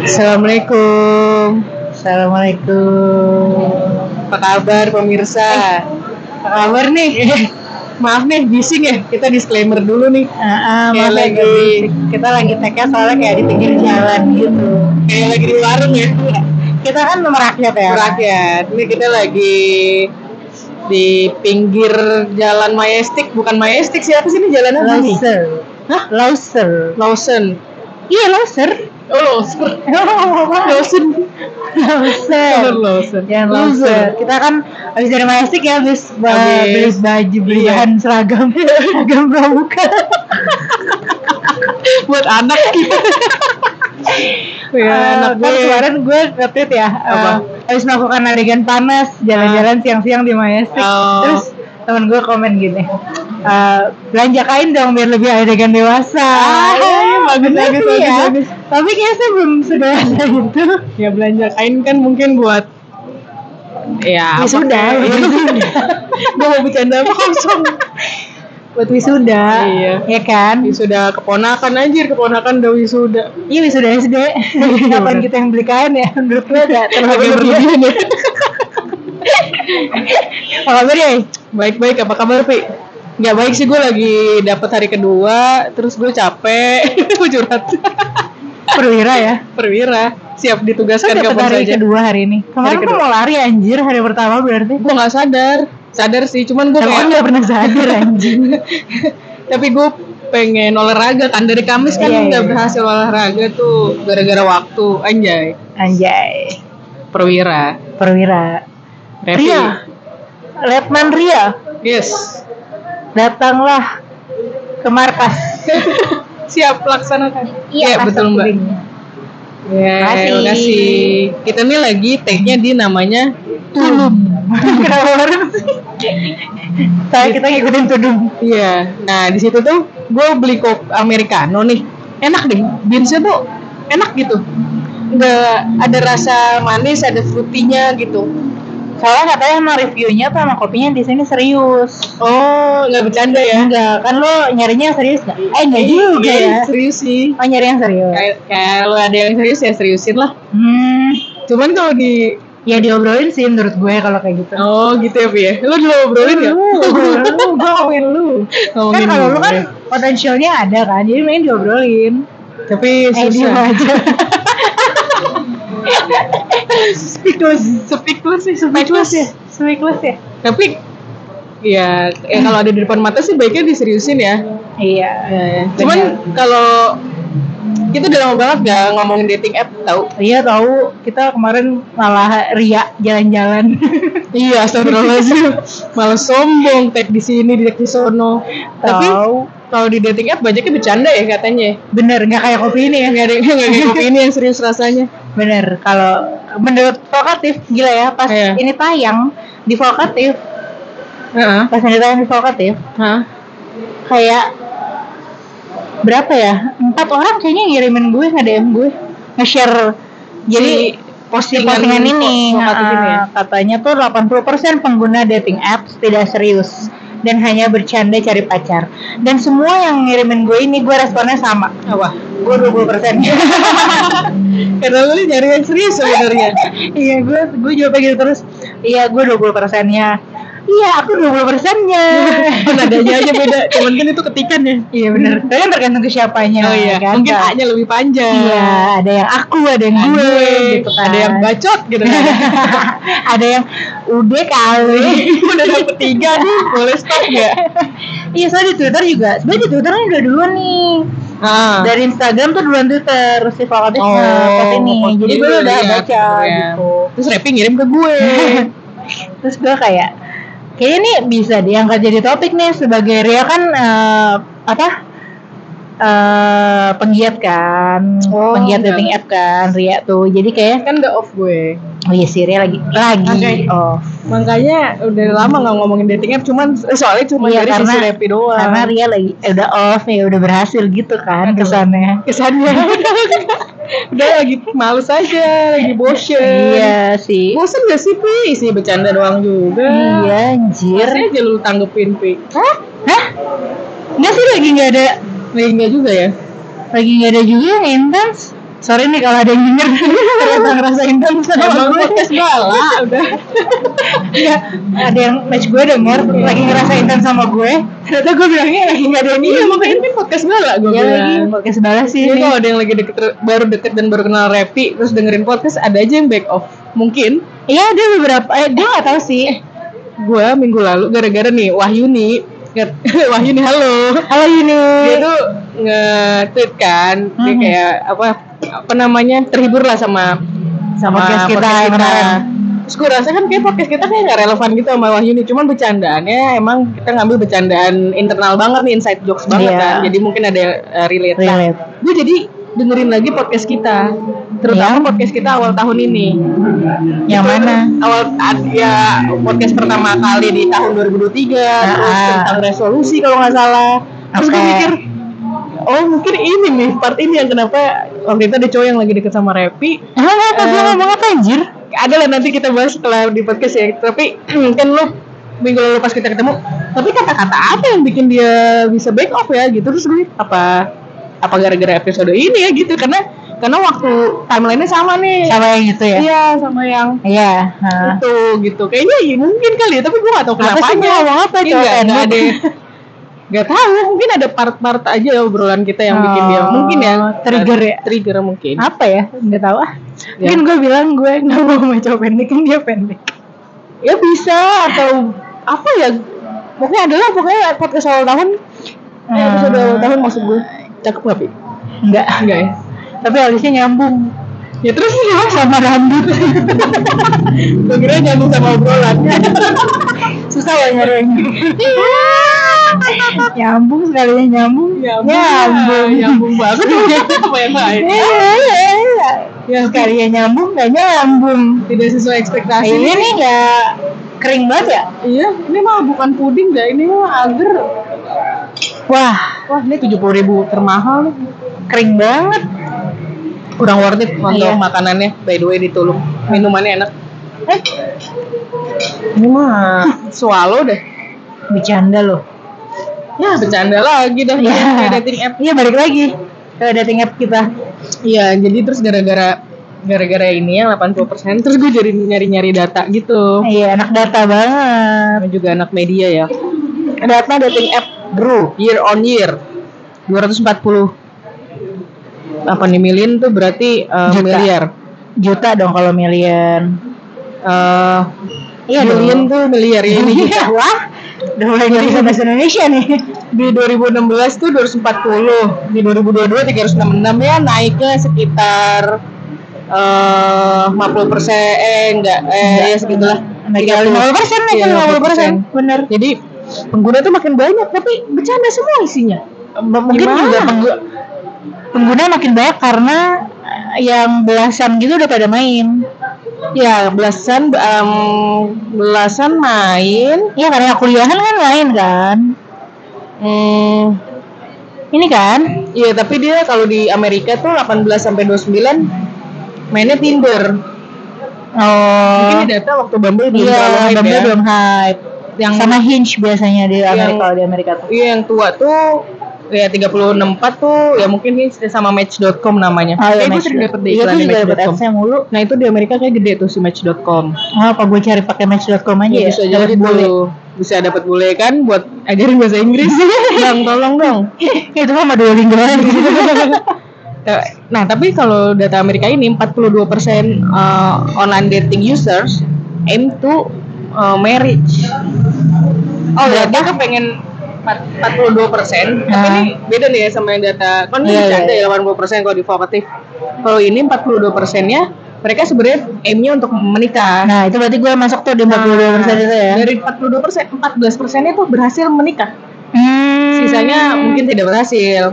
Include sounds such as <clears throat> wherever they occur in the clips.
Assalamualaikum. Assalamualaikum. Apa kabar pemirsa? Apa kabar nih? <laughs> Maaf nih, bising ya. Kita disclaimer dulu nih. Ah, Kayak maaf ya, lagi- kita lagi tag soalnya kayak di pinggir jalan gitu. Kayak lagi di warung ya. Kita kan merakyat ya. Rakyat. Ini kita lagi di pinggir jalan Majestic, bukan Majestic sih apa sih ini jalan apa nih? Hah? Lauser. Lawson. Iya Lauser. Oh, Lawson. Lawson. Lauser. Lawson. Yang Lauser. Kita kan habis dari Majestic ya habis ba- beli baju, beli Iya. bahan seragam, <laughs> seragam pramuka. Buat anak. <laughs> Ya, Eh, anak kan gue. kemarin gue nge-tweet ya Apa? eh, habis melakukan adegan panas jalan-jalan siang-siang di Majestic Oh. terus temen gue komen gini eh, belanja kain dong biar lebih adegan dewasa Ah, iya, bagus, bener bagus, bagus, ya. bagus. tapi kayaknya saya belum sedewasa itu ya belanja. Kain kan mungkin buat ya Wisuda, Iya. wisuda. gue mau bercanda apa? Kosong. Buat wisuda Iya. ya kan? Wisuda keponakan anjir keponakan udah wisuda. Iya wisuda SD. Kapan kita yang beli kain ya? Menurut gue ada terlalu Agak berlebihan ya. <laughs> Apa kabar ya baik baik apa kabar Pi nggak baik sih gue lagi dapet hari kedua terus gue capek <laughs> gue curhat perwira ya perwira siap Kan ditugaskan dapat kapan hari saja kedua hari ini. Kemarin Hari kedua. mau lari anjir hari pertama berarti. gue nggak sadar sadar sih cuman gue kayak nggak pernah sadar anjing. <laughs> tapi gue pengen olahraga kan dari Kamis kan Iya, nggak iya. berhasil olahraga tuh gara-gara waktu anjay Anjay. perwira Perwira. Revi. Ria. Letnan Ria, yes datanglah ke markas. <laughs> siap laksanakan Iya, betul mbak ya Makasih. terima kasih kita nih lagi tag-nya di namanya Tulum. <laughs> Kenapa? Saya kita ngikutin tudung. iya nah di situ tuh gue beli kop americano nih enak deh beansnya tuh enak gitu nggak ada rasa manis ada fruitynya gitu Soalnya katanya emang reviewnya tuh sama kopinya di sini serius. oh nggak bercanda ya Enggak, kan lo nyarinya yang serius nggak? Eh enggak juga Iya, ya. serius sih Oh nyari yang serius. kayak kalau ada yang serius ya seriusin lah Hmm, cuman kalau di ya diobrolin sih menurut gue kalau kayak gitu. oh gitu ya Pi ya lu dulu obrolin ya Lu, gue <laughs> ngomongin lu. Kan kalau lu kan potensialnya ada kan, jadi main diobrolin. tapi Eh susah aja. <laughs> speechless speechless sih speechless ya Speechless ya? tapi ya, ya kalau ada di depan mata sih baiknya diseriusin ya Iya. Ya, ya. cuman kalau kita udah lama banget gak ngomongin dating app tau Iya tahu kita kemarin malah ria jalan-jalan. <laughs> iya astagfirullahaladzim malah sombong tag di sini tag di sono tapi Tahu. kalau di dating app banyaknya bercanda ya katanya Bener nggak kayak kopi ini ya? nggak ada nggak kayak <laughs> kopi ini yang serius rasanya Bener. Kalau menurut Vokatif gila ya pas Iya. ini tayang di Vokatif, Heeh. pas ini tayang di Vokatif Hah? kayak berapa ya? Empat orang kayaknya ngirimin gue nge DM gue nge-share jadi postingan postingan ini Vokatif ini ya? katanya tuh 80% pengguna dating apps tidak serius dan hanya bercanda cari pacar dan semua yang ngirimin gue ini gue responnya sama apa gue 20 persen <laughs> karena lu nyari yang serius sebenarnya. Iya gue gue jawab gitu terus. Iya gue 20 persennya. Iya aku 20 persennya. Oh, nadanya aja beda. Cuman kan itu ketikannya iya bener. Tapi kan tergantung ke siapanya oh iya kan, mungkin Kak? A nya lebih panjang. Iya ada yang aku ada yang gue gitu kan. Ada yang bacot gitu kan. <laughs> Ada yang udah kali. <laughs> Udah dapet tiga nih boleh stop nggak? Iya soalnya di Twitter juga sebenarnya di Twitter kan udah duluan nih ah. Dari Instagram tuh duluan Twitter si Vokatif Oh, nge-post ini. post jadi dulu gue udah ya, baca gitu. terus Repi ngirim ke gue. <laughs> Terus gue kayak kayaknya nih bisa diangkat jadi topik nih sebagai Ria kan eh, apa eh penggiat kan Oh, penggiat enggak. dating app kan Ria tuh. Jadi kayak kan udah off gue. Oh iya sih Ria lagi lagi Oke. off. Makanya udah lama nggak ngomongin dating app cuman eh, soalnya cuma Iya, dari karena- sisi Repi doang. karena Ria lagi eh, udah off ya udah berhasil gitu kan Aduh. kesannya. kesannya. <laughs> Udah lagi males aja lagi bosen. Iya sih. Bosen gak sih Pi? Isi bercanda doang juga. Iya anjir. Masih aja lu tanggepin Pi? Hah? Hah? Nggak sih lagi nggak ada Lagi nggak juga ya lagi nggak ada juga yang intens Sorry nih kalau ada yang denger ternyata ngerasain dan sama Emang gue. <laughs> udah. Enggak, ada yang match gue denger lagi ngerasain dan sama gue. Ternyata gue bilangnya lagi nggak ada yang Iya makanya ini podcast gala gue Ya lagi bilang. podcast balas sih Jadi ini. kalau ada yang lagi deket baru deket dan baru kenal Repi terus dengerin podcast ada aja yang back off. Mungkin Iya ada beberapa, eh gue nggak tahu sih. gue minggu lalu gara-gara nih Wahyuni nge- <laughs> Wahyuni halo Halo Yuni. dia tuh nge-tweet kan dia Mhm. kayak apa apa namanya terhibur lah sama sama Podcast kita yang kemarin. Terus gue rasa kan kayak podcast kita kayak gak relevan gitu sama Wahyuni Cuman bercandaannya emang kita ngambil bercandaan internal banget nih Inside jokes banget Iya. kan Jadi mungkin ada uh, relate Nah, Relate. Gue jadi dengerin lagi podcast kita Terutama Yang? podcast kita awal tahun ini Yang Itu mana? Awal ya podcast pertama kali di tahun 2023 Terus Ah. tentang resolusi kalau nggak salah Terus gue Oke. mikir Oh mungkin ini nih part ini yang kenapa waktu itu ada cowok yang lagi deket sama Repi apa gue Eh, ngomong apa anjir? ada lah nanti kita bahas setelah di podcast ya tapi <clears throat> kan lu minggu lalu pas kita ketemu tapi kata-kata apa yang bikin dia bisa back off ya gitu terus gue apa apa gara-gara episode ini ya gitu karena karena waktu timelinenya sama nih Sama yang itu ya? iya sama yang Iya. itu gitu kayaknya ya mungkin kali ya tapi gue gak Apa kenapa sih dia ngomong apa nggak tembok? ada Gak tahu mungkin ada part-part aja obrolan kita yang bikin dia Oh, mungkin ya trigger ya? trigger mungkin Apa ya? Nggak tahu ah. Ya. Mungkin gue bilang gue nggak mau sama cowok pendek kan dia pendek. ya bisa atau apa ya pokoknya adalah pokoknya podcast awal tahun eh, episode awal tahun maksud gue cakep gak Pi? Enggak. enggak ya Tapi alisnya nyambung. ya terus ya Sama rambut. gue kira nyambung sama obrolan Susah lah nyari nyambung sekalinya nyambung. Nyambung. nyambung banget <laughs> apa yang lain Ya, sekalinya nyambung nggak nyambung. tidak sesuai ekspektasi Ini nih nggak kering banget ya? iya ini mah bukan puding dah ini mah agar Wah, wah ini tujuh puluh ribu termahal nih kering banget. kurang worth it untuk Iya. makanannya by the way ditulung minumannya enak Eh, ini mah <laughs> swallow deh bercanda loh. ya bercanda lagi dah Iya. kayak dating app Iya balik lagi ke dating app kita. Iya, jadi terus gara-gara gara-gara ini yang 80% terus gue jadi nyari-nyari data gitu. Iya, anak data banget. Namanya juga anak media ya. Data dating app grew year on year 240 apa nih million tuh berarti uh, Juta. miliar. Juta dong kalau million. Uh, Iya billion dong. tuh miliar ya ini <laughs> juta. Wah, udah mulai nggak bisa bahasa Indonesia nih. Di 2016 tuh 240, di 2022 366 ya naiknya sekitar eh 50 persen eh enggak eh Enggak. ya segitulah Naik 30. 50 persen, naik Iya, 50 persen. Bener. Jadi pengguna tuh makin banyak tapi bercanda semua isinya. Mungkin Gimana? juga pengguna, pengguna makin banyak karena eh, yang belasan gitu udah pada main. Ya belasan em, belasan main. Iya karena kuliahan kan main kan. Hmm, Ini kan? iya tapi dia kalau di Amerika tuh 18 sampai 29 mainnya Tinder. Oh. Mungkin data waktu Bumble belum Iya, terlalu hype Bumble ya. belum hype. Yang Sama Hinge biasanya di Amerika Yang- kalau di Amerika tuh. Iya yang tua tuh ya 364 tuh ya mungkin ini sama match.com namanya. Oh, iya, Kayak gue sering dapet deh Iya, iklan di juga dapet mulu. Nah itu di Amerika kayak gede tuh si match.com. Oh, apa gue cari pakai match.com aja ya? bisa Dapat jadi bule. Bisa dapat bule kan buat ajarin bahasa Inggris. <laughs> Bang tolong dong. <laughs> Itu mah sama Duolingo aja. <laughs> Eh, Nah tapi kalau data Amerika ini 42% uh, online dating users aim to uh, marriage. Oh ya dia kepengen 42 persen, tapi Ah. ini beda nih ya sama yang data. Kan ini Iya, bercanda iya. ya 80 persen kalau di vokatif. Kalau ini 42 persennya mereka sebenarnya aimnya untuk menikah. Nah, itu berarti gue masuk tuh di 42 persen itu ya. Dari 42 persen, 14 persennya tuh berhasil menikah. Hmm. Sisanya mungkin tidak berhasil.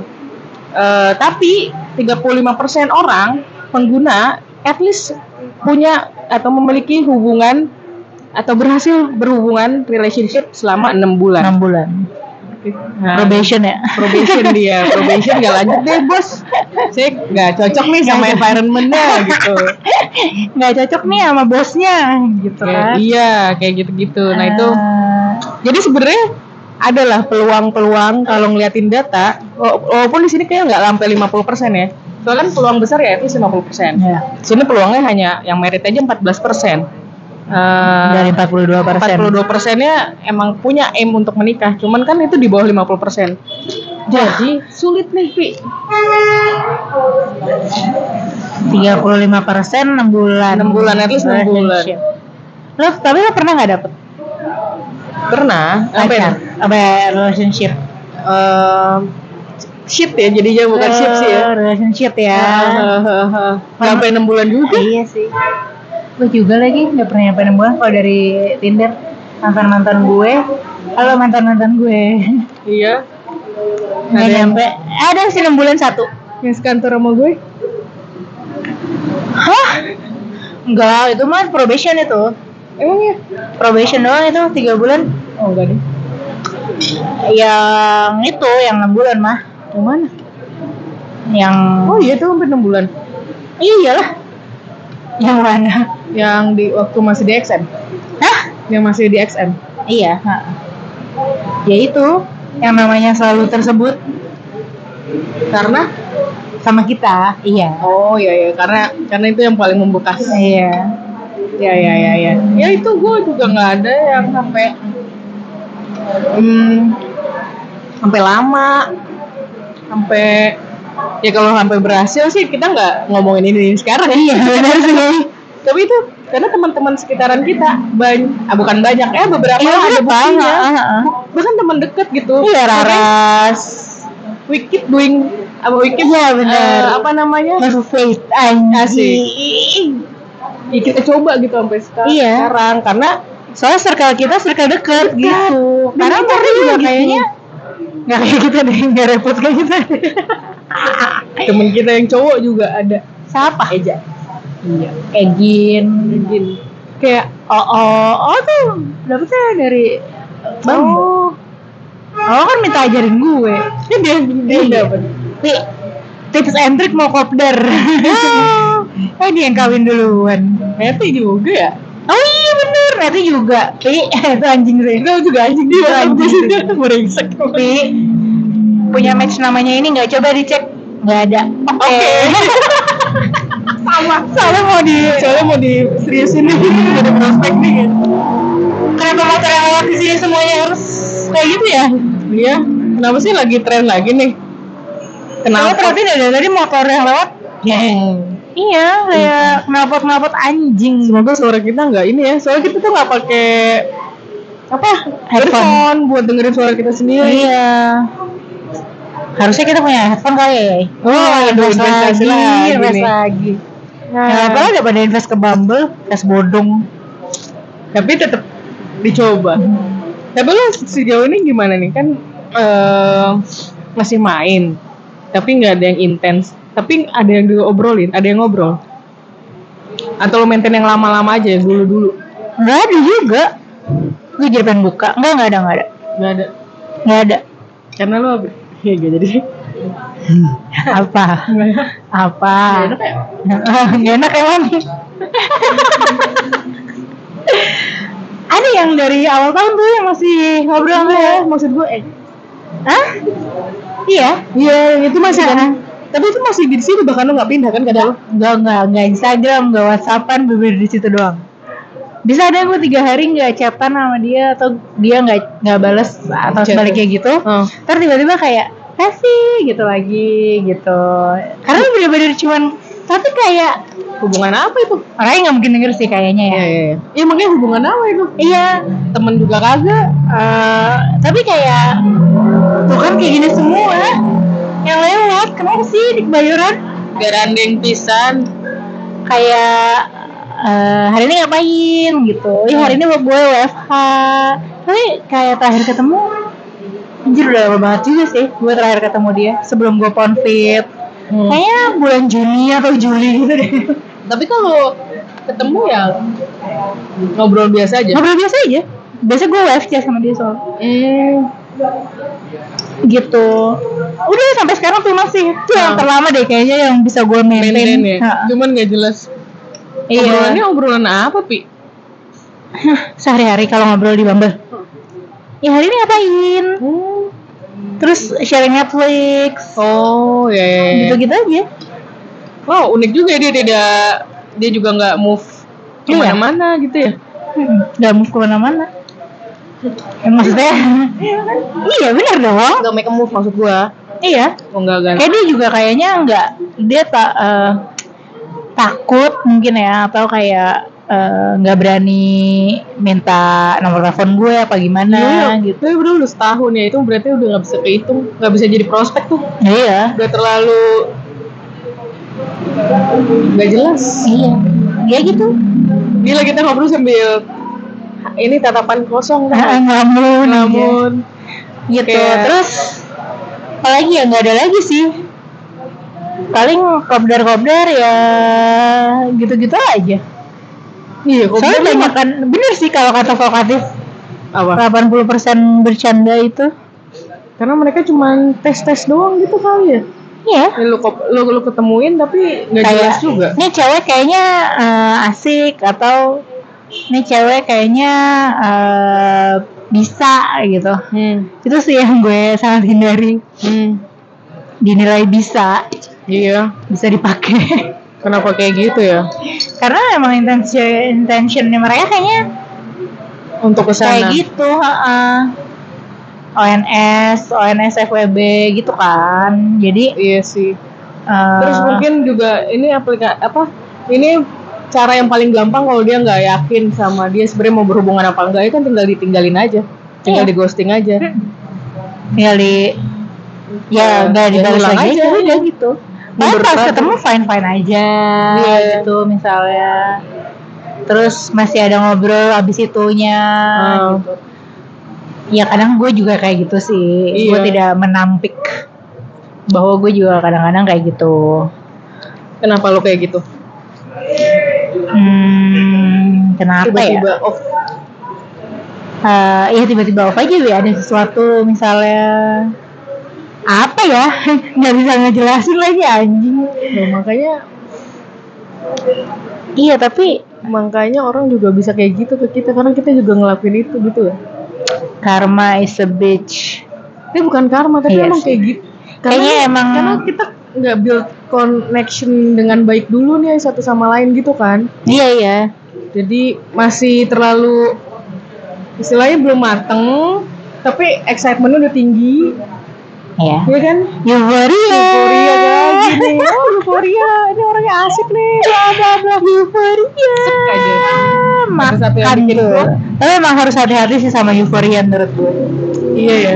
Eh, tapi 35% orang pengguna at least punya atau memiliki hubungan atau berhasil berhubungan relationship selama enam bulan. 6 bulan. Nah, Probation ya. probation dia, <laughs> probation gak lanjut deh bos. Saya nggak cocok nih sama environmentnya gitu. Nggak cocok nih sama bosnya gitu kan. iya, kayak gitu-gitu. Nah itu, Ah, jadi sebenarnya adalah peluang-peluang kalau ngeliatin data, wa- walaupun di sini kayak nggak sampai 50% ya. Soalnya kan peluang besar ya itu 50%. Ya. Sini peluangnya hanya yang merit aja 14%. Eh, Dari 42 persen. 42 persennya emang punya aim untuk menikah, cuman kan itu di bawah 50 persen. Jadi sulit nih, Pi. 35 persen 6 bulan. Enam bulan, at least enam bulan. Relationship. Lo tapi lo pernah nggak dapet Pernah, apa ya? Apa ya, relationship? Eh, shit ya, jadinya bukan shit sih ya. Eh, Relationship ya. Hahaha. Nggak Sampai 6 bulan juga. iya sih. Gue juga lagi nggak pernah nyampe 6 bulan kalau dari Tinder mantan mantan gue. Halo mantan mantan gue. Iya. Nggak Ada yang, nyampe. Ada sih 6 bulan satu. yang sekantor sama gue. Hah? Enggak, itu mah probation itu. Emang ya? Probation doang itu tiga bulan. Oh, enggak deh. Yang itu yang 6 bulan mah. Yang mana? Yang Oh iya tuh hampir 6 bulan. iya iyalah. Yang mana? Yang di waktu masih di XM. Hah? Yang masih di XM. Iya. Ya itu yang namanya selalu tersebut Karena sama kita. Iya. Oh iya iya karena karena itu yang paling membekas. Iya. Ya ya ya ya. Ya itu gue juga nggak ada yang sampai hmm, sampai lama sampai ya kalau sampai berhasil sih kita nggak ngomongin ini sekarang Iya, benar sih. Tapi itu karena teman-teman sekitaran kita banyak, ah, bukan banyak ya beberapa Iya, ada buktinya. ah, ah, ah. Bahkan teman deket gitu. Iya, Raras. We keep doing apa we keep Iya, benar. eh, apa namanya? Merfaith anjing. Ya, kita coba gitu sampai sekarang. Iya. sekarang karena Soalnya circle kita circle deket gitu. Karena kita Mary juga gitu. kayaknya nggak kayak kita deh, nggak repot kayak kita. <laughs> temen kita yang cowok juga ada. Siapa? Eja. Iya. Egin. Gini. Kayak oh oh oh tuh dapetnya dari Bumble. Oh. kan minta ajarin gue. Kan dia dia Iya. dapet. Tips and trick mau kopdar. Oh, <laughs> dia yang kawin duluan. Meti juga ya. Oh iya bener, nanti juga. Pi, <laughs> itu anjing sih. Enggak juga anjing dia. Itu anjing <laughs> sih. Pi, punya match namanya ini nggak coba dicek nggak ada. Oke. Sama. Soalnya mau di Soalnya mau di seriusin nih ada prospek nih kan. kenapa motor yang lewat di sini semuanya harus kayak gitu ya? Iya. Kenapa sih lagi tren lagi nih? Kenapa berarti dari tadi motor yang lewat? Geng. Iya, kayak knalpot-knalpot anjing. Semoga suara kita nggak ini ya. Soalnya kita tuh nggak pakai apa Headphone. buat dengerin suara kita sendiri. Iya. Harusnya kita punya headphone kali ya. Oh, aduh, invest lagi, lagi invest nih. lagi. Nah, Ya, apa lagi pada invest ke Bumble, tes bodong. tapi tetap dicoba. Tapi lo sejauh ini gimana nih kan eh, masih main, tapi nggak ada yang intens. Tapi ada yang diobrolin, ada yang ngobrol. Atau lo maintain yang lama-lama aja yang dulu-dulu? Enggak ada juga. Gue jadi pengen buka. Enggak, enggak ada, enggak ada. Nggak ada. Enggak ada. Karena lo ya gak jadi. Apa? Apa? Nggak enak ya? <laughs> Nggak enak emang. ada yang dari awal tahun tuh yang masih ngobrol sama Iya, ya. maksud gue eh. Hah? Iya. Iya, itu masih Iya. kan. Tapi itu masih di situ bahkan lo nggak pindah kan kata lo? Enggak, enggak, enggak Instagram, enggak Whatsappan, bener di situ doang. Bisa ada gue tiga hari nggak chatan sama dia atau dia nggak nggak balas atau sebaliknya gitu. Oh. Ntar tiba-tiba kayak kasih gitu lagi gitu. Karena bener-bener cuman tapi kayak Hubungan apa itu? orangnya nggak mungkin denger sih kayaknya ya. Iya. Iya, makanya hubungan apa itu? Iya, Temen juga kagak. eh, tapi kayak tuh kan kayak gini semua yang lewat. Kenapa sih di kebayoran? Garandeng pisan. kayak eh, hari ini ngapain gitu ya hari ini gue WFH tapi kayak terakhir ketemu anjir udah lama banget juga sih gue terakhir ketemu dia sebelum gue ponfit Hmm. kayaknya bulan Juni atau Juli gitu deh Tapi kalau ketemu ya ngobrol biasa aja. ngobrol biasa aja biasa gue WFC sama dia soal Hmm. gitu udah sampai sekarang tuh masih itu yang Nah. terlama deh kayaknya yang bisa gue maintain, Maintain ya. Ha. Cuman nggak jelas. Iya. Obrolannya obrolan apa, Pi? sehari-hari kalau ngobrol di Bumble ya hari ini ngapain terus sharing Netflix Oh, ya. ya, ya. gitu-gitu aja wow unik juga dia tidak dia juga nggak move Iya. ke mana-mana gitu ya Hmm, Gak move ke mana-mana. Ya, maksudnya, iya benar dong. nggak make a move maksud gua Iya. oh nggak kan Kayak dia juga kayaknya nggak dia tak eh, takut mungkin ya atau kayak eh, nggak berani minta nomor telepon gue apa gimana Iya, gitu. Tapi udah udah setahun ya itu berarti udah nggak bisa kehitung, nggak bisa jadi prospek tuh. Iya. Udah terlalu nggak jelas. Iya. Ya gitu. Gila kita ngobrol sambil ini tatapan kosong Ah, <laughs> kan. Ngelamun. aja. Namun gitu. kayak- Terus apalagi ya nggak ada lagi sih. Paling kopdar-kopdar ya gitu-gitu aja. iya Soalnya banyak kan bener sih kalau kata vokatif apa? 80% bercanda itu. Karena mereka cuma tes tes doang gitu kali ya. Iya. Ya, lu, lu lu ketemuin tapi nggak jelas juga. Ini cewek kayaknya eh, asik atau ini cewek kayaknya eh, bisa gitu. Hmm. Itu sih yang gue sangat hindari. Hmm. Dinilai bisa, Iya. bisa dipakai. Kenapa kayak gitu ya? Karena emang intention intentionnya mereka kayaknya Untuk ke sana. kayak gitu. heeh. ONS, ONS FWB gitu kan. Jadi Iya sih. eh, Terus mungkin juga ini aplikasi apa? Ini cara yang paling gampang kalau dia nggak yakin sama dia sebenarnya mau berhubungan apa enggak ya kan tinggal ditinggalin aja, tinggal Iya. di ghosting aja. tinggal di Ya, ya nggak ya dibalas lagi aja. aja udah gitu Mundur pas ketemu fine fine aja Iya. gitu misalnya terus masih ada ngobrol abis itunya Hmm. gitu ya kadang gue juga kayak gitu sih gue Iya. tidak menampik bahwa gue juga kadang-kadang kayak gitu Kenapa lo kayak gitu? hmm, kenapa Tiba-tiba ya off. Eh, ya tiba-tiba off aja ya ada sesuatu misalnya apa ya <laughs> nggak bisa ngejelasin lagi anjing Nah, makanya iya tapi makanya orang juga bisa kayak gitu ke kita karena kita juga ngelakuin itu gitu ya. karma is a bitch Tapi bukan karma tapi Iya emang sih. kayak gitu. Kayaknya emang- karena kita nggak build connection dengan baik dulu nih satu sama lain gitu kan. iya iya Jadi masih terlalu istilahnya belum mateng, tapi excitementnya udah tinggi, iya ya kan? euforia Euforia lagi nih, oh euforia, ini orangnya asik nih, bla bla bla. euforia Cek aja. makan Ada tuh tapi emang harus hati-hati sih sama euforia menurut gue Iya ya.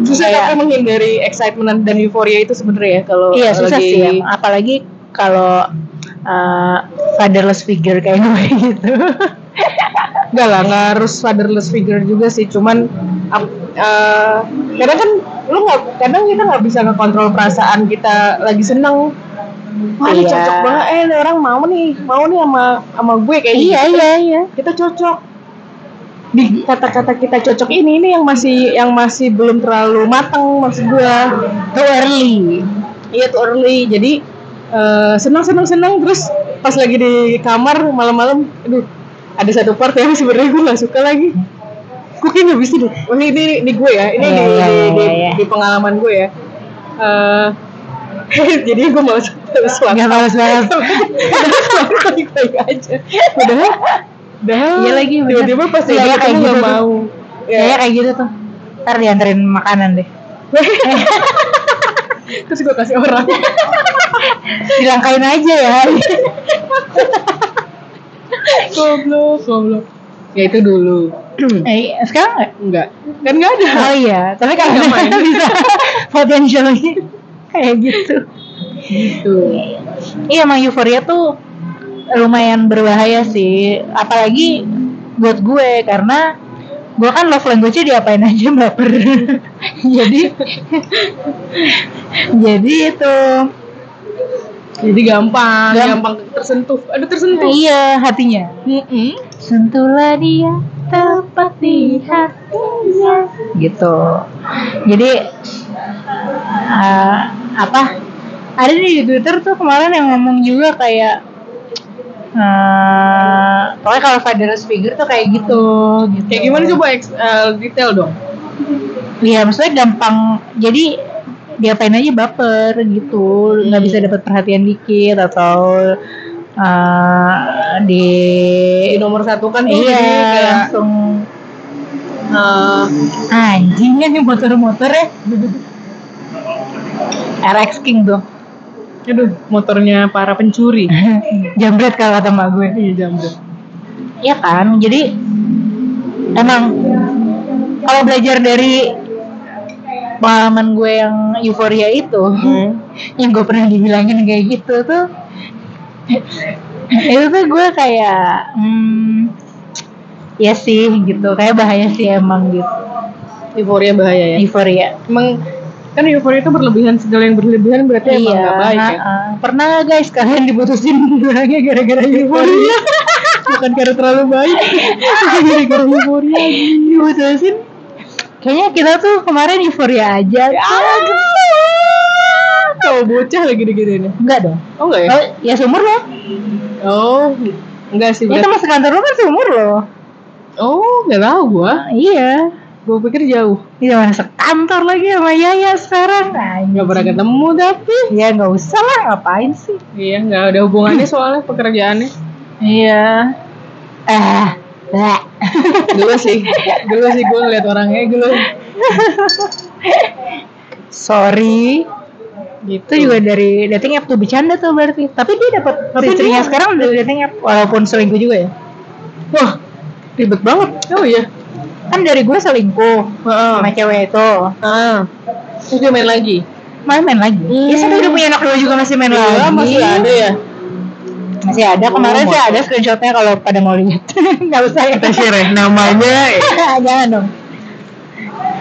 Susah Kayak- menghindari excitement dan euforia itu sebenarnya ya kalau iya susah lagi- sih em. apalagi kalau uh, fatherless figure kayak gue gitu <laughs> Enggak lah, nggak harus fatherless figure juga sih. Cuman eh, kadang kan lu nggak, kadang kita nggak bisa ngekontrol perasaan kita lagi seneng. Wah ini Iya. cocok banget, eh ini orang mau nih, mau nih sama sama gue kayak iya gitu. iya iya Kita cocok. Di kata-kata kita cocok ini, ini yang masih yang masih belum terlalu matang maksud gue. too early Iya tuh early, jadi eh, senang senang senang terus pas lagi di kamar malam-malam, aduh ada satu part yang sebenarnya gue nggak suka lagi. Gue kayak nggak bisa deh. Ini, ini, ini gue ya, ini Iya, di, iya, di, iya, di, iya. di pengalaman gue ya. Eh, <laughs> jadi gue mau sesuatu. Nggak males banget. baik-baik <laughs> aja. Padahal, padahal Iya lagi, tiba-tiba pas Iya, dia kayak gitu tuh. mau. Kayaknya Ya. kayak gitu tuh ntar dianterin makanan deh <laughs> Terus gue kasih orang. dilangkain aja ya goblok, goblok. Ya itu dulu. <clears throat> eh, sekarang nggak Enggak. Kan enggak ada. oh iya tapi kan Nggak main. bisa <laughs> potentially kayak gitu Gitu. iya emang euforia tuh lumayan berbahaya sih apalagi buat gue karena gue kan love language-nya diapain aja baper <laughs> jadi <laughs> jadi itu Jadi gampang, Gam- gampang tersentuh. Aduh tersentuh. iya hatinya Mm-mm. sentuhlah dia tepat di hatinya gitu jadi eh, apa ada di twitter tuh kemarin yang ngomong juga kayak eh pokoknya kalau fatherless figure tuh kayak gitu gitu Kayak gimana coba eh, detail dong. Iya, maksudnya gampang. Jadi diapain aja baper gitu. Nggak bisa dapat perhatian dikit atau eh, di di nomor satu kan iya. kayak langsung eh, anjingnya nih motor-motor ya. <laughs> RX King tuh. Aduh motornya para pencuri. <laughs> Jambret kalau kata mbak gue. Iya jambret. Iya kan, jadi emang kalau belajar dari pengalaman gue yang euforia itu, Hmm. <laughs> yang gue pernah dibilangin kayak gitu tuh, <laughs> itu tuh gue kayak, hmm, ya sih gitu, kayak bahaya sih emang gitu, euforia bahaya ya euforia. emang kan euforia itu berlebihan segala yang berlebihan berarti emang Iya, nggak baik ya pernah guys kalian diputusin <laughs> bilangnya gara-gara euforia? bukan karena terlalu baik gara-gara euforia diputusin kayaknya kita tuh kemarin euforia aja. Kalau bocah lagi digituin ya? Enggak dong. Oh enggak ya? Oh, ya seumur lo oh enggak sih ya berarti teman sekantor lo kan seumur lo oh nggak tahu gua. Iya. Gua pikir jauh. Iya mana sekantor lagi sama Yaya sekarang. Nggak pernah ketemu tapi. Ya nggak usah lah ngapain sih? Iya nggak ada hubungannya soalnya pekerjaannya. Iya. Eh. Dulu sih. Dulu sih gua ngeliat orangnya dulu Sorry. Gitu. Itu juga dari dating app tuh bercanda tuh berarti. Tapi dia dapat Tapi istrinya sekarang dari dating app Walaupun selingkuh juga ya. Wah ribet banget. Oh iya. Kan dari gue selingkuh Heeh. Sama cewek itu. Ah terus dia main lagi? Main-main lagi. Hmm. Ya sampai udah punya anak dua juga masih main Iya, lagi. masih ada ya Masih ada kemarin Oh, sih masih. ada screenshotnya kalau pada mau lihat. <laughs> Nggak usah ya. Kita share ya namanya <laughs> jangan dong.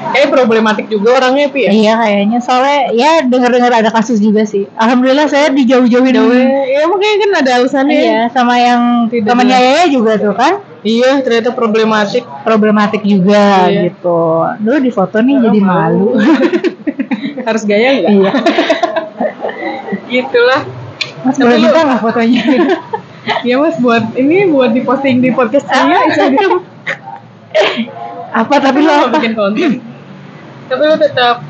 Kayak problematik juga orangnya pi ya? Iya kayaknya. Soalnya ya dengar-dengar ada kasus juga sih. Alhamdulillah saya dijauh-jauhin. Ya. Makanya kan ada alasannya iya sama yang Tidak. temannya. Yaya juga tuh kan? Iya ternyata problematik. Problematik juga Iya. gitu. Dulu di foto nih jadi malu. <laughs> harus gaya nggak? Iya. Gitulah mas boleh kita nggak fotonya? <laughs> Ya mas buat ini buat diposting di podcast saya Instagram apa tapi lo apa? bikin konten? Tapi lu tetap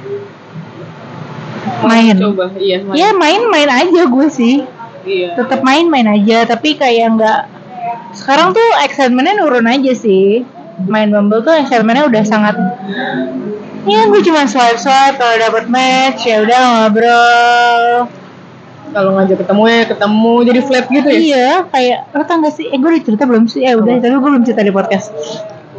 Main. coba. Iya main. ya main-main aja gue sih. Iya. Tetap main-main aja. Tapi kayak nggak sekarang tuh excitementnya nurun aja sih. Main Bumble tuh excitementnya udah sangat ya gue cuma swipe swipe kalau dapet match ya udah ngobrol kalau ngajak ketemu ya ketemu jadi flat gitu ya? Iya kayak lo tau gak sih? Eh gue udah cerita belum sih? Eh udah tapi gue belum cerita di podcast.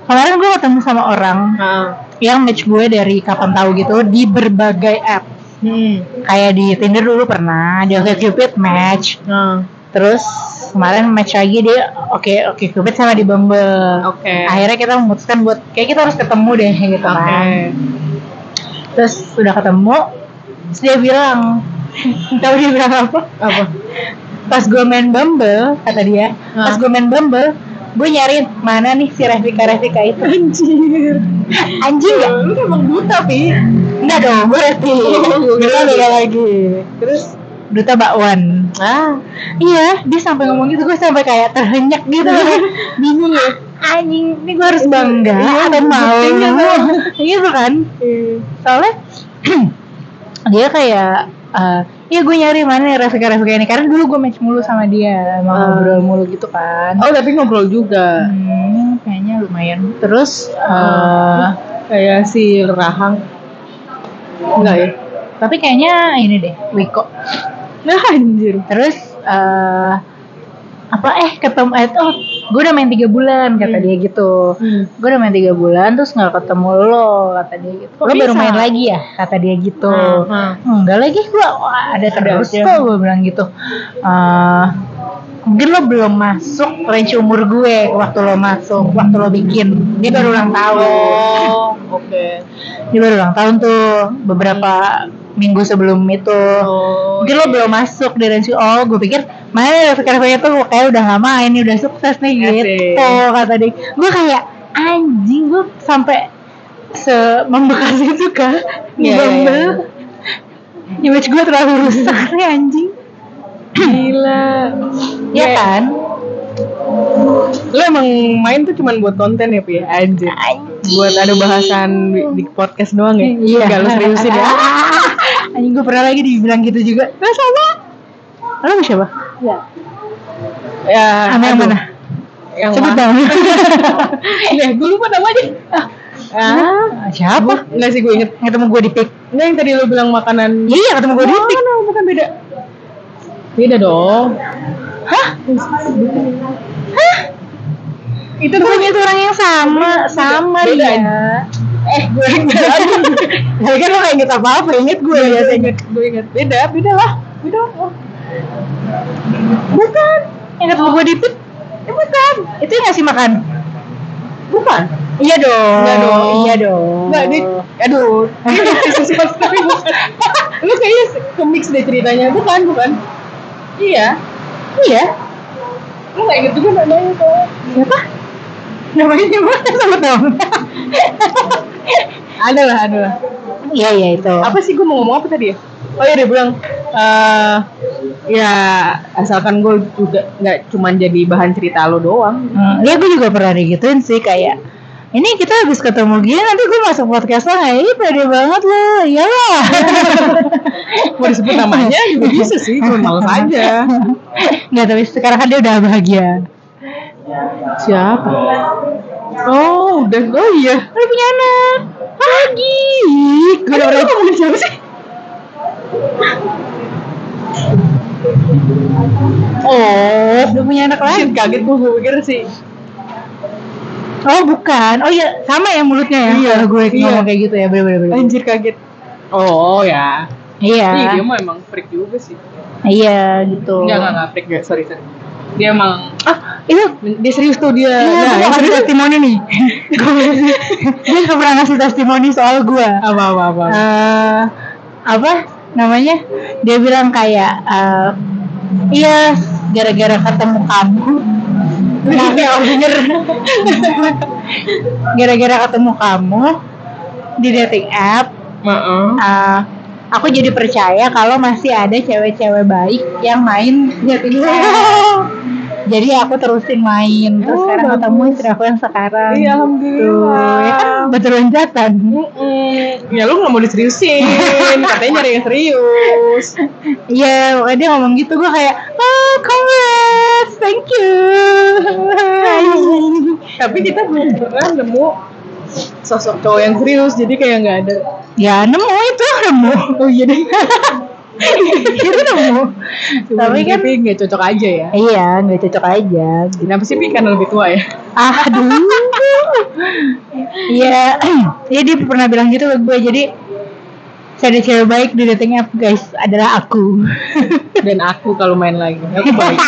Kemarin gue ketemu sama orang nah yang match gue dari kapan tahu gitu di berbagai app. Hmm. kayak di Tinder dulu pernah di OkCupid match. Nah Terus kemarin match lagi dia oke oke Cupid sama di Bumble. oke. Akhirnya kita memutuskan buat kayak kita harus ketemu deh gitu oke. kan. Terus udah ketemu, terus dia bilang, <laughs> tahu dia bilang apa? apa Pas gue main Bumble, kata dia, pas gue main Bumble, gue nyariin mana nih si Rafika Rafika itu. anjir Anjing gak? lu emang buta pi Enggak dong, gue Raffi. Oh, Kita beda lagi. terus Duta bakwan. ah Iya, dia sampai ngomong gitu, gue sampai kayak terhenyak gitu. Bingung ya. Anjing, ini gue harus bangga Iya, atau mau? gitu kan? Soalnya <clears throat> dia kayak, eh iya gue nyari mana nih Rafika Rafika ini karena dulu gue match mulu sama dia, emang Ah. ngobrol mulu gitu kan. oh tapi ngobrol juga Hmm, kayaknya lumayan. Terus, eh kayak si Rahang enggak ya tapi kayaknya ini deh, Wiko. nah anjir Terus eh apa eh ketemu eh oh gue udah main tiga bulan kata Hmm. dia gitu. hmm. Gue udah main tiga bulan terus nggak ketemu lo kata dia gitu. Kok Lo baru main lagi ya kata dia gitu. Hmm, Enggak lagi gue ada terus kok gue bilang gitu. Eh mungkin lo belum masuk range umur gue waktu lo masuk waktu lo bikin dia baru ulang tahun oh oke dia baru ulang tahun tuh beberapa minggu sebelum itu. Oh mungkin lo belum masuk di range oh gue pikir mana sekarang saya tuh kayak udah lama ini udah sukses nih Iya gitu kata dia. Gue kayak anjing gue sampai se membekas itu kan Iya, iya, Bumble image gue terlalu rusak nih anjing. Gila. Ya kan? Lu emang main tuh cuman buat konten ya pi? Anjir. Anjing. Buat ada bahasan di, di podcast doang ya? Iya. Gak lu seriusin ya <laughs> Anjing gue pernah lagi dibilang gitu juga. Nah sama. Lo sama siapa? Ya. Sama yang aduh. mana? Yang Sebut dong. <laughs> Ya, gue lupa namanya. Ah, Ah, siapa? Enggak sih gue inget. Ketemu gue di pik. Enggak yang tadi lo bilang makanan. Iya, ketemu gue di pik. Mana? Bukan beda. Beda dong. Hah? Itu Bukannya itu orang yang sama, sama Beda. dia. Eh, gue inget. Ya kan lo gak inget apa-apa, inget gue ya. gue inget. Gue inget. Beda, beda lah. Beda. Oh. Bukan. Ketemu gue di pik. Eh, bukan. Itu yang ngasih makan. Bukan. Iya dong. Enggak dong. Iya dong. Enggak, dia, aduh. Sesuatu tapi bukan. Lu kayaknya ke mix deh ceritanya. Bukan, bukan. Iya. Iya. Lu gak inget juga namanya kok. Siapa? Namanya siapa? Sama tahu. Ada lah, ada lah. Iya iya itu. Apa sih gue mau ngomong apa tadi ya? Oh iya dia bilang, eh ya asalkan gue juga nggak cuman jadi bahan cerita lo doang. Hmm, ya gue juga pernah digituin sih kayak ini kita habis ketemu gini nanti gue masuk podcast lah Ih pede banget lo iyalah <laughs> Mau disebut namanya juga bisa sih, cuma males aja. nggak tapi sekarang kan dia udah bahagia Siapa? Oh, udah. Oh iya. udah punya anak. Lagi Gue udah ngomongin siapa sih? Oh, udah punya anak lagi? Shit, kaget gue, gue pikir sih. Oh bukan. Oh iya. Sama ya mulutnya ya? Iya, kalau gue iya. ngomong kayak gitu ya. Bener bener Anjir kaget. Oh ya. Iya. Iya dia mah emang freak juga sih. Iya gitu. Enggak, enggak, enggak freak, enggak, sorry, sorry. Dia emang, ah itu dia serius tuh dia Iya, Nah, yang serius testimoni nih. <laughs> dia gak pernah ngasih testimoni soal gue. Apa, apa, apa Eh, apa namanya? Dia bilang kayak, eh, iya, gara-gara ketemu kamu. Nah, denger. gara-gara ketemu kamu di dating app, Maaf eh, aku jadi percaya kalau masih ada cewek-cewek baik yang main dating app. Jadi aku terusin main, terus Oh, sekarang bagus. ketemu istri aku yang sekarang. Iya, alhamdulillah. Tuh, ya kan betul loncatan. Mm-mm. Ya lu gak mau diseriusin <laughs> Katanya nyari yang serius Iya, pokoknya dia ngomong gitu, gue kayak, oh congrats, thank you. <laughs> Tapi kita belum pernah nemu Sosok cowok yang serius Jadi kayak gak ada ya nemu itu nemu. Oh iya deh <laughs> itu nemu. Tapi kan, Tapi gak cocok aja ya iya nggak cocok aja. Kenapa sih Pi? Karena lebih tua ya Aduh. Iya, iya dia pernah bilang gitu ke gue. Jadi saya ada cewek baik di dating app guys adalah aku. Dan aku kalau main lagi Aku baik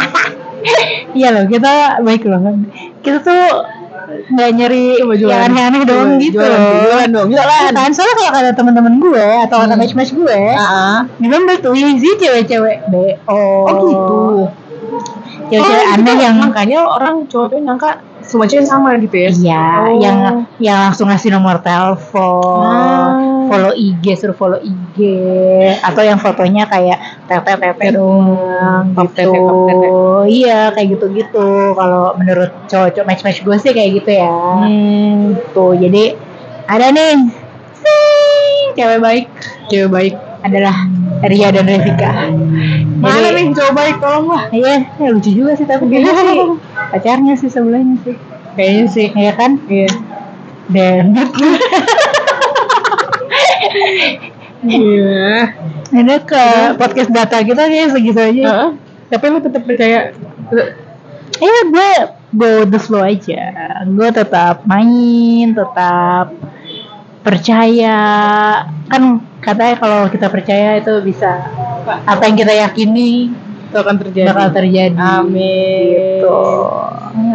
Iya loh, kita baik loh kan. Kita tuh nggak nyari jualan. yang aneh-aneh Jualan, gitu. jualan, jualan dong, jualan. Kan soalnya kalau ada teman-teman gue atau ada Hmm. match-match gue, di Bumble tuh sih cewek-cewek BO. Oh gitu Cewek-cewek Oh, aneh gitu. yang Makanya orang cowok tuh nyangka Semua cewek sama gitu ya Iya, Oh. yang yang langsung ngasih nomor telepon, Ah. Follow IG, suruh follow IG, atau yang fotonya kayak tete tete doang, gitu. Iya, kayak gitu-gitu. Kalau menurut cowok-cowok match-match gue sih kayak gitu ya. Hmm, Tuh, jadi ada nih, cewek baik cewek baik adalah Ria dan Revika. Mana Jadi- nih cowok baik tolong lah Iya, ya lucu juga sih tapi kayaknya sih <laughs> pacarnya sih sebelahnya sih. Kayaknya sih Iya kan? Iya Dan <laughs> <laughs> Iya Ini ke podcast data kita kayak segitu aja. Heeh. Tapi lu tetap percaya Iya gue the flow aja. Gue tetap main, tetap percaya. Kan katanya kalau kita percaya itu bisa apa yang kita yakini itu akan terjadi bakal terjadi. Amin Gitu.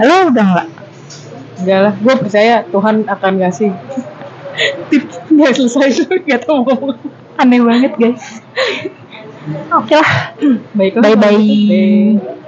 Lo udah nggak? Enggak lah, gue percaya Tuhan akan ngasih nggak selesai nggak tahu ngomong. Aneh banget guys. Oke lah. Baiklah. Bye bye. Bye.